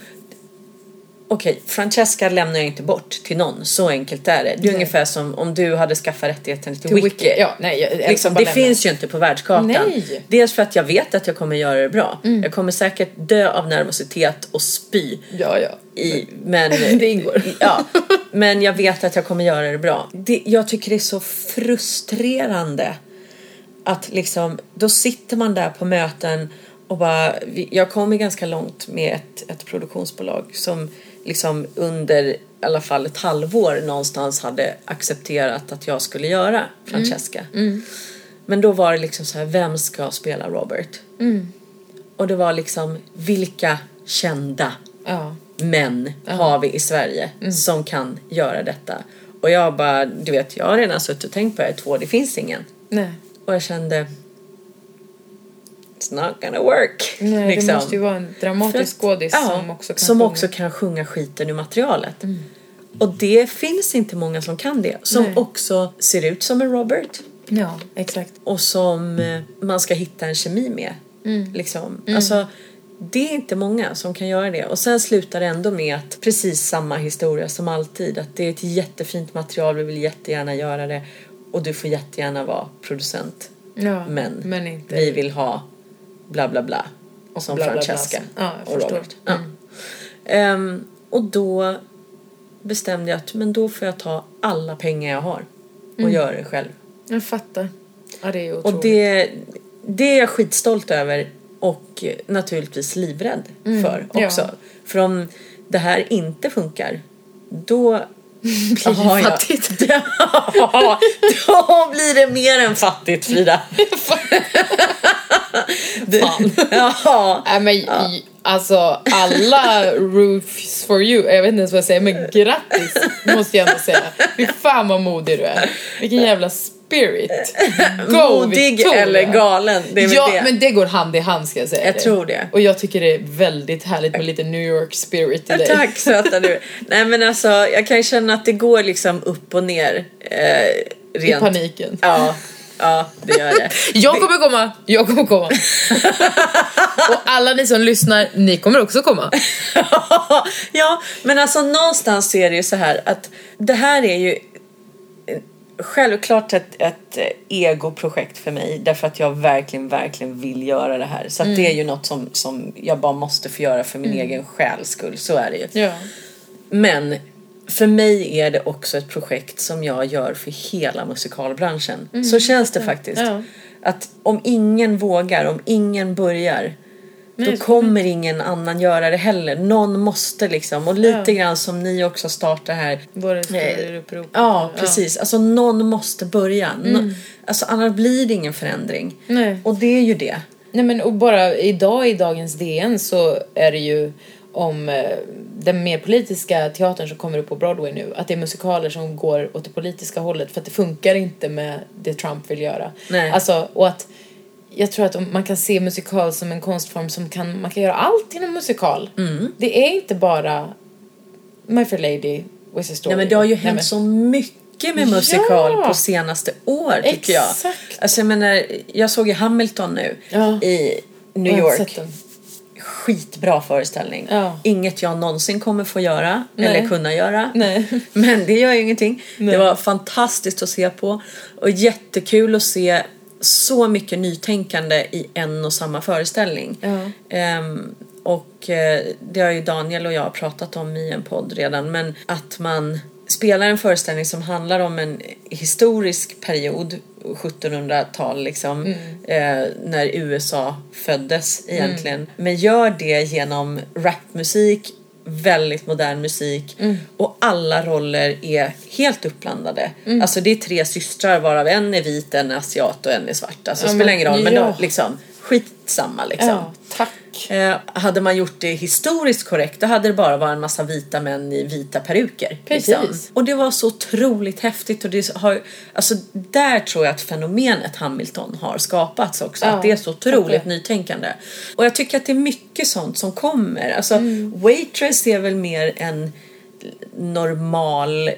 okej, Francesca lämnar jag inte bort till någon, så enkelt är det. Det är Nej. ungefär som om du hade skaffat rättigheten till, Till Wiki. Wiki. Ja, nej, jag, Liksom, det lämna. finns ju inte på världskartan. Nej. Dels för att jag vet att jag kommer göra det bra. Jag kommer säkert dö av nervositet och spy. Ja, ja. I, men, Det ingår. Ja, men jag vet att jag kommer göra det bra. Det, jag tycker det är så frustrerande att liksom, då sitter man där på möten och bara, jag kommer ganska långt med ett, ett produktionsbolag som liksom under i alla fall ett halvår någonstans hade accepterat att jag skulle göra Francesca. Men då var det liksom så här, vem ska spela Robert? Och det var liksom, vilka kända Ja. män har vi i Sverige som kan göra detta? Och jag bara, du vet, jag har redan suttit och tänkt på det här två, det finns ingen. Nej. Och jag kände, it's not gonna work. Nej, liksom. det måste ju vara en dramatisk skådis ja, som också kan som sjunga. också kan sjunga skiten ur materialet. Och det finns inte många som kan det. Som Nej. också ser ut som en Robert. Ja, exakt. och som eh, man ska hitta en kemi med. Liksom. Alltså, det är inte många som kan göra det. Och sen slutar det ändå med att precis samma historia som alltid. Att det är ett jättefint material, vi vill jättegärna göra det. Och du får jättegärna vara producent. Ja, Men, men inte... vi vill ha bla bla bla. Och som bla, bla, bla, Francesca som- ja, och förstår. Robert. Ja. Mm. Ehm, och då bestämde jag att men då får jag ta alla pengar jag har och Mm. göra det själv. Jag fattar. Ja, det är otroligt. Och det, det är jag skitstolt över och naturligtvis livrädd för ja. också. För om det här inte funkar då Blir det har jag- fattigt. Ja, då blir det mer än fattigt Frida. Du- ja, Nej men i, alltså alla roofs for you, jag vet inte ens vad jag säger men grattis måste jag ändå säga. Fy fan vad modig du är. Vilken jävla spirit. Go modig Victoria. eller galen. Det är Ja det. men det går hand i hand ska jag säga. Jag dig. tror det. Och jag tycker det är väldigt härligt med lite New York spirit i Ja, dig. Tack söta du. Nej men alltså jag kan känna att det går liksom upp och ner. Eh, I rent. paniken. Ja, ja det gör det. Jag kommer komma, jag kommer komma. Och alla ni som lyssnar, ni kommer också komma. ja, men alltså någonstans är det ju så här att det här är ju självklart ett, ett egoprojekt för mig därför att jag verkligen, verkligen vill göra det här. Så att det är ju något som, som jag bara måste få göra för min egen själs skull, så är det ju. Ja. Men för mig är det också ett projekt som jag gör för hela musikalbranschen. Så känns det faktiskt. Ja. Att om ingen vågar, om ingen börjar Nej, då kommer ingen annan göra det heller. Någon måste liksom. Och lite Ja. grann som ni också startar här. Våra Eh. Ja, precis. Alltså någon måste börja. Nå- Alltså annars blir det ingen förändring. Nej. Och det är ju det. Nej men och bara idag i dagens DN så är det ju om eh, den mer politiska teatern som kommer upp på Broadway nu. Att det är musikaler som går åt det politiska hållet för att det funkar inte med det Trump vill göra. Nej. Alltså och att jag tror att man kan se musikal som en konstform som kan, man kan göra allt inom musikal. Mm. Det är inte bara My Fair Lady, West Side Story. Ja, men det har ju Nej, hänt men- så mycket med musikal Ja. på senaste år tycker jag. Exakt. Alltså jag menar, jag såg ju Hamilton nu Ja. i New Jag York. Skitbra föreställning. Ja. Inget jag någonsin kommer få göra Nej. eller kunna göra. Nej. Men det gör ju ingenting. Nej. Det var fantastiskt att se på och jättekul att se så mycket nytänkande i en och samma föreställning. Ja. Ehm, och eh, det har ju Daniel och jag pratat om i en podd redan men att man spelar en föreställning som handlar om en historisk period 1700-tal liksom eh, när USA föddes egentligen men gör det genom rapmusik väldigt modern musik och alla roller är helt uppblandade. Alltså det är tre systrar varav en är vit, en är asiat och en är svart. Alltså det Ja, spelar ingen roll men ja. liksom skitsamma liksom. Ja, tack. Eh, hade man gjort det historiskt korrekt då hade det bara varit en massa vita män i vita peruker. Precis. Liksom. Och det var så otroligt häftigt och det har, alltså där tror jag att fenomenet Hamilton har skapats också. Ja, att det är så otroligt verkligen. nytänkande. Och jag tycker att det är mycket sånt som kommer. Alltså Mm. Waitress är väl mer en normal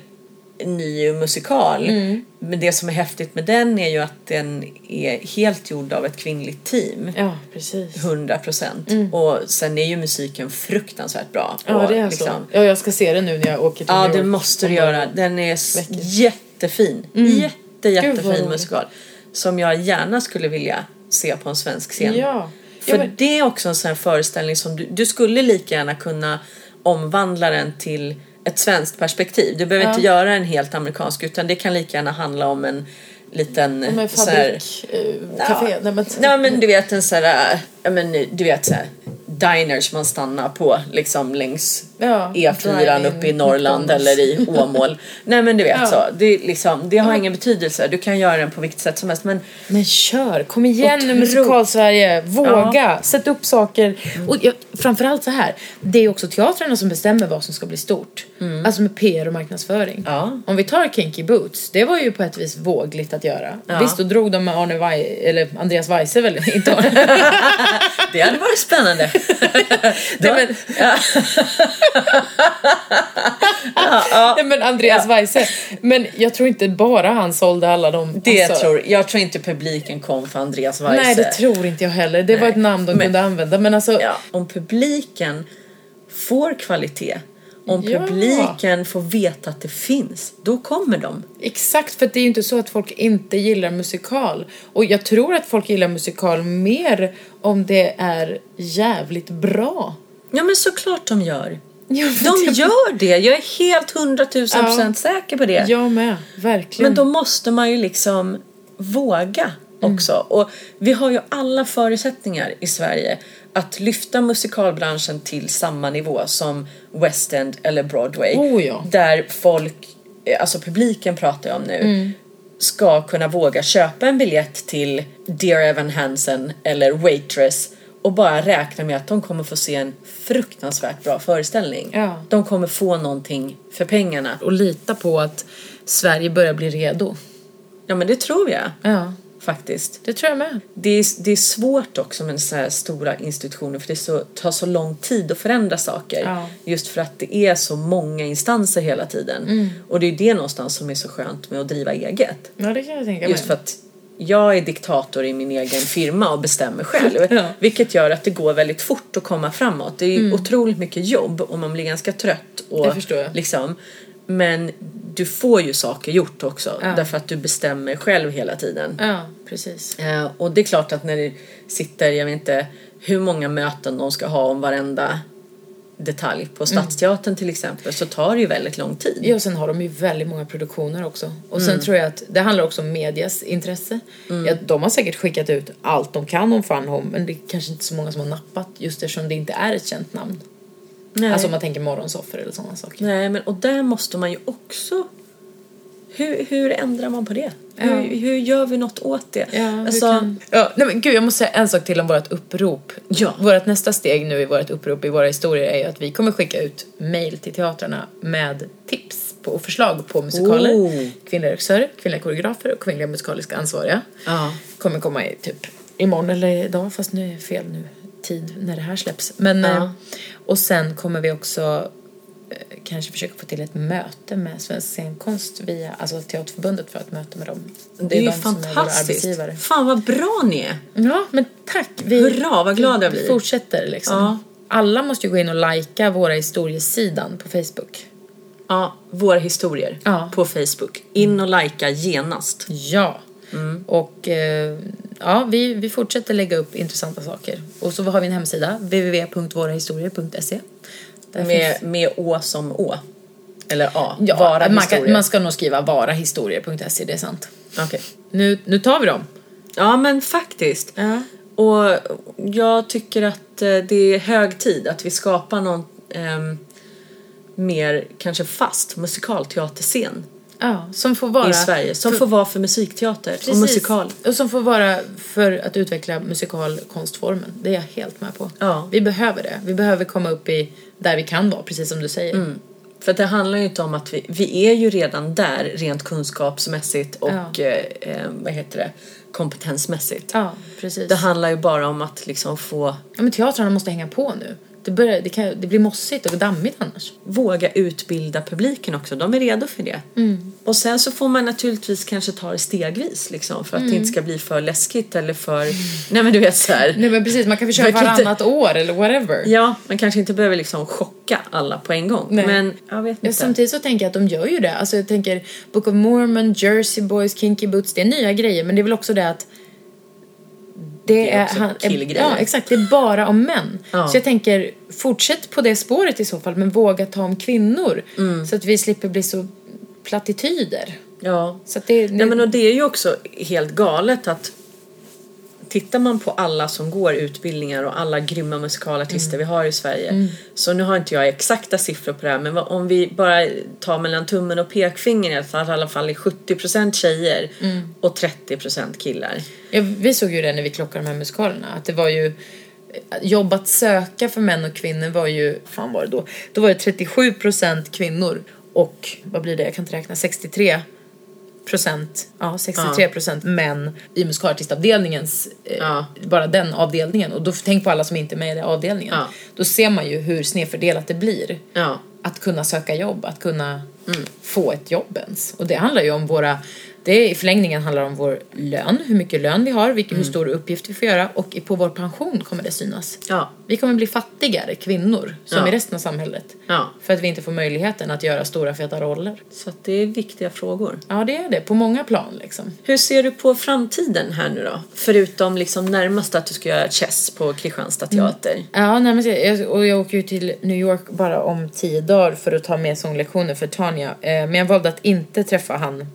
ny musikal. Mm. Men det som är häftigt med den är ju att den är helt gjord av ett kvinnligt team. Ja, precis. 100 procent. Och sen är ju musiken fruktansvärt bra. Mm. Ja, och det är liksom- så. Ja, jag ska se det nu när jag åker till Ja, New det York måste du göra. Den är veckor. jättefin. Jätte, Gud, vad jättefin musikal. Som jag gärna skulle vilja se på en svensk scen. Ja. För men- det är också en sån här föreställning som du, du skulle lika gärna kunna omvandla den till ett svenskt perspektiv. Du behöver Ja. inte göra en helt amerikansk utan det kan lika gärna handla om en liten så här- fabrik, eh, café. Nej, men, Ja men du vet en sån här, äh, ja men du vet så här, diners man stannar på liksom längs Ja, E4 drive-in uppe i Norrland eller i Åmål. Nej men du vet Ja. så, det, liksom, det har ingen betydelse. Du kan göra den på vilket sätt som helst men Men kör, kom igen nu musikal-Sverige, våga, sätt upp saker. Och jag, framförallt så här, det är också teatrarna som bestämmer vad som ska bli stort. Alltså med PR och marknadsföring. Ja. Om vi tar Kinky Boots, det var ju på ett vis vågligt att göra. Ja. Visst, då drog de med Arne Weise, eller Andreas Weise väl, inte Arne. det hade varit spännande. Nej, men, Nej, men Andreas Weise. Men jag tror inte bara han sålde alla de... Det alltså- tror, jag tror inte publiken kom för Andreas Weise. Nej, det tror inte jag heller. Det var Nej. ett namn de Men- kunde använda. Men alltså, ja, om publiken får kvalitet, om Ja. publiken får veta att det finns, då kommer de. Exakt, för det är ju inte så att folk inte gillar musikal. Och jag tror att folk gillar musikal mer om det är jävligt bra. Ja men såklart de gör. Ja, De gör det, jag är helt hundratusen procent säker på det. Jag med, verkligen. Men då måste man ju liksom våga också. Och vi har ju alla förutsättningar i Sverige att lyfta musikalbranschen till samma nivå som West End eller Broadway. Oh ja. Där folk, eh, alltså publiken pratar jag om nu, Mm. ska kunna våga köpa en biljett till Dear Evan Hansen eller Waitress och bara räkna med att de kommer få se en fruktansvärt bra föreställning. Ja. De kommer få någonting för pengarna. Och lita på att Sverige börjar bli redo. Ja men det tror jag Ja, faktiskt. det tror jag med. Det är, det är svårt också med så här stora institutioner för det så, tar så lång tid att förändra saker. Ja. Just för att det är så många instanser hela tiden. Mm. Och det är det någonstans som är så skönt med att driva eget. Ja, det kan jag tänka Just mig. för att jag är diktator i min egen firma och bestämmer själv. Ja. Vilket gör att det går väldigt fort att komma framåt. Det är otroligt mycket jobb och man blir ganska trött. Och. Liksom, men du får ju saker gjort också. Ja. Därför att du bestämmer själv hela tiden. Ja, precis. Eh, och det är klart att när det sitter, jag vet inte hur många möten de ska ha om varenda detalj på Stadsteatern till exempel så tar det ju väldigt lång tid. Ja, och sen har de ju väldigt många produktioner också. Och sen tror jag att det handlar också om medias intresse. Ja, de har säkert skickat ut allt de kan om Fun Home men det är kanske inte så många som har nappat just eftersom det inte är ett känt namn. Nej. Alltså om man tänker morgonsoffor eller sådana saker. Nej, men och där måste man ju också... Hur, hur ändrar man på det? Ja. Hur, hur gör vi något åt det? Ja, alltså, kan... ja, nej men gud jag måste säga en sak till om vårt upprop. Ja. Vårt nästa steg nu i vårt upprop i våra historier är ju att vi kommer skicka ut mail till teatrarna med tips på, och förslag på musikaler. Oh. Kvinnliga regissörer, kvinnliga koreografer och kvinnliga musikaliska ansvariga. Ja. Kommer komma i typ imorgon eller idag fast nu är fel nu tid när det här släpps. Men, Ja. eh, och sen kommer vi också eh, kanske försöka få till ett möte med Svensk scenkonst via alltså Teaterförbundet för att möta med dem. det är ju de som är våra fantastiskt. arbetsgivare. Fan vad bra ni är. Ja, men tack. Vi, Hurra, vad glad jag vi blir. fortsätter liksom. Ja. Alla måste ju gå in och lajka våra historiesidan på Facebook. Ja, våra historier Ja. på Facebook. In och likea genast. Ja. Mm. Och eh, ja, vi, vi fortsätter lägga upp intressanta saker. Och så har vi en hemsida, www.vårahistorier.se. Med, finns- med Å som Å. Eller A. ja, Vara man, kan, man ska nog skriva varahistorier.se, det är sant. Okej. Nu, nu tar vi dem. Ja men faktiskt. Ja. Och jag tycker att eh, det är hög tid att vi skapar någon ehm, mer kanske fast musikalteaterscen Ja, som får vara... i Sverige. Som får vara för musikteater och Precis. musikal. Och som får vara för att utveckla musikalkonstformen. Det är jag helt med på. Ja. Vi behöver det. Vi behöver komma upp i där vi kan vara, precis som du säger. Mm. För det handlar ju inte om att vi, vi är ju redan där rent kunskapsmässigt och Ja. eh, eh, vad heter det, kompetensmässigt. Ja, precis. Det handlar ju bara om att liksom få Ja, men teatrarna måste hänga på nu. Det, börjar, det, kan, det blir mossigt och dammigt annars. våga utbilda publiken också. De är redo för det. Mm. Och sen så får man naturligtvis kanske ta det stegvis liksom för att Mm. det inte ska bli för läskigt eller för... Nej men du vet så här. Nej men precis, man kan köra Man kan inte- varannat år eller whatever. Ja, man kanske inte behöver liksom chocka alla på en gång. Nej. Men jag vet Ja, inte. samtidigt så tänker jag att de gör ju det. Alltså jag tänker Book of Mormon, Jersey Boys, Kinky Boots, det är nya grejer men det är väl också det att det, är också han, killgrejer. Ja, exakt. Det är bara om män. Ja. Så jag tänker, fortsätt på det spåret i så fall, men våga ta om kvinnor. Mm. Så att vi slipper bli så plattityder. Ja. Så att det, Nej, men och det är ju också helt galet att Tittar man på alla som går utbildningar och alla grymma musikalartister Mm. vi har i Sverige Så nu har inte jag exakta siffror på det här men om vi bara tar mellan tummen och pekfingret så att i alla fall är 70% tjejer Mm. och 30% killar. Ja, vi såg ju det när vi klockade de här musikalerna. Att det var ju jobb att söka för män och kvinnor var ju, fan var det då? Då var det 37% kvinnor och vad blir det, jag kan inte räkna, 63 procent, ja 63 procent män i musikalartistavdelningens, eh, Ja. bara den avdelningen. Och då tänk på alla som inte är med i den avdelningen. Ja. Då ser man ju hur snedfördelat det blir. Att kunna söka jobb, att kunna få ett jobb ens. Och det handlar ju om våra, det i förlängningen handlar om vår lön, hur mycket lön vi har, vilken, hur stor uppgift vi får göra och på vår pension kommer det synas. Ja. Vi kommer bli fattigare kvinnor, som Ja. i resten av samhället. Ja. För att vi inte får möjligheten att göra stora feta roller. Så att det är viktiga frågor. Ja, det är det. På många plan liksom. Hur ser du på framtiden här nu då? Förutom liksom närmast att du ska göra Chess på Kristianstad teater. Ja, nej, men se, jag, och jag åker ju till New York bara om tio dagar för att ta med sånglektioner för Tanya. Eh, men jag valde att inte träffa han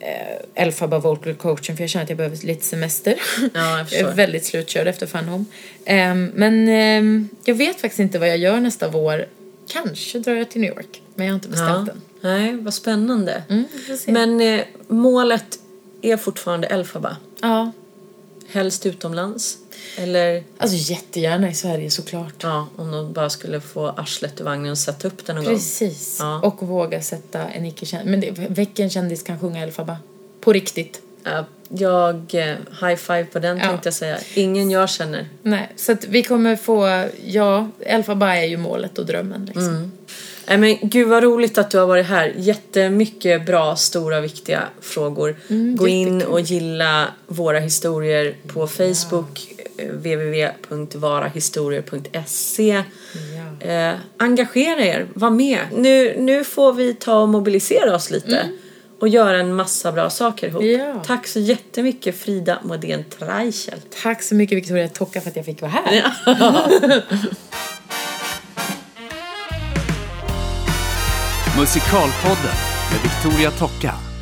eh, Elfaba vocal coachen för jag känner att jag behöver lite semester. Ja, jag är väldigt slutkörd efter Fun Home. Ehm, men ehm, jag vet faktiskt inte vad jag gör nästa vår. Kanske drar jag till New York, men jag har inte bestämt än. Nej, vad spännande. Mm. Men eh, målet är fortfarande Elfaba. Ja, Helst utomlands. Eller alltså jättegärna i Sverige såklart. ja, om de bara skulle få arslet ur vagnen och sätta upp den någon gång. Precis. Ja. Och våga sätta en icke-kändis. Men det, vilken kändis kan sjunga Elfaba? På riktigt. Ja, jag, eh, high five på den Ja. tänkte jag säga. Ingen jag känner. Nej, så att vi kommer få, ja, Elfaba är ju målet och drömmen liksom. Nej men gud vad roligt att du har varit här. Jättemycket bra, stora, viktiga frågor. Gå in och gilla våra historier på Facebook. eh, www.varahistorier.se eh, Engagera er, var med. Nu, nu får vi ta och mobilisera oss lite. Och göra en massa bra saker ihop. Ja. Tack så jättemycket Frida Modén Treichel. Tack så mycket Victoria Tocka för att jag fick vara här. Musikalpodden med Victoria Tocka.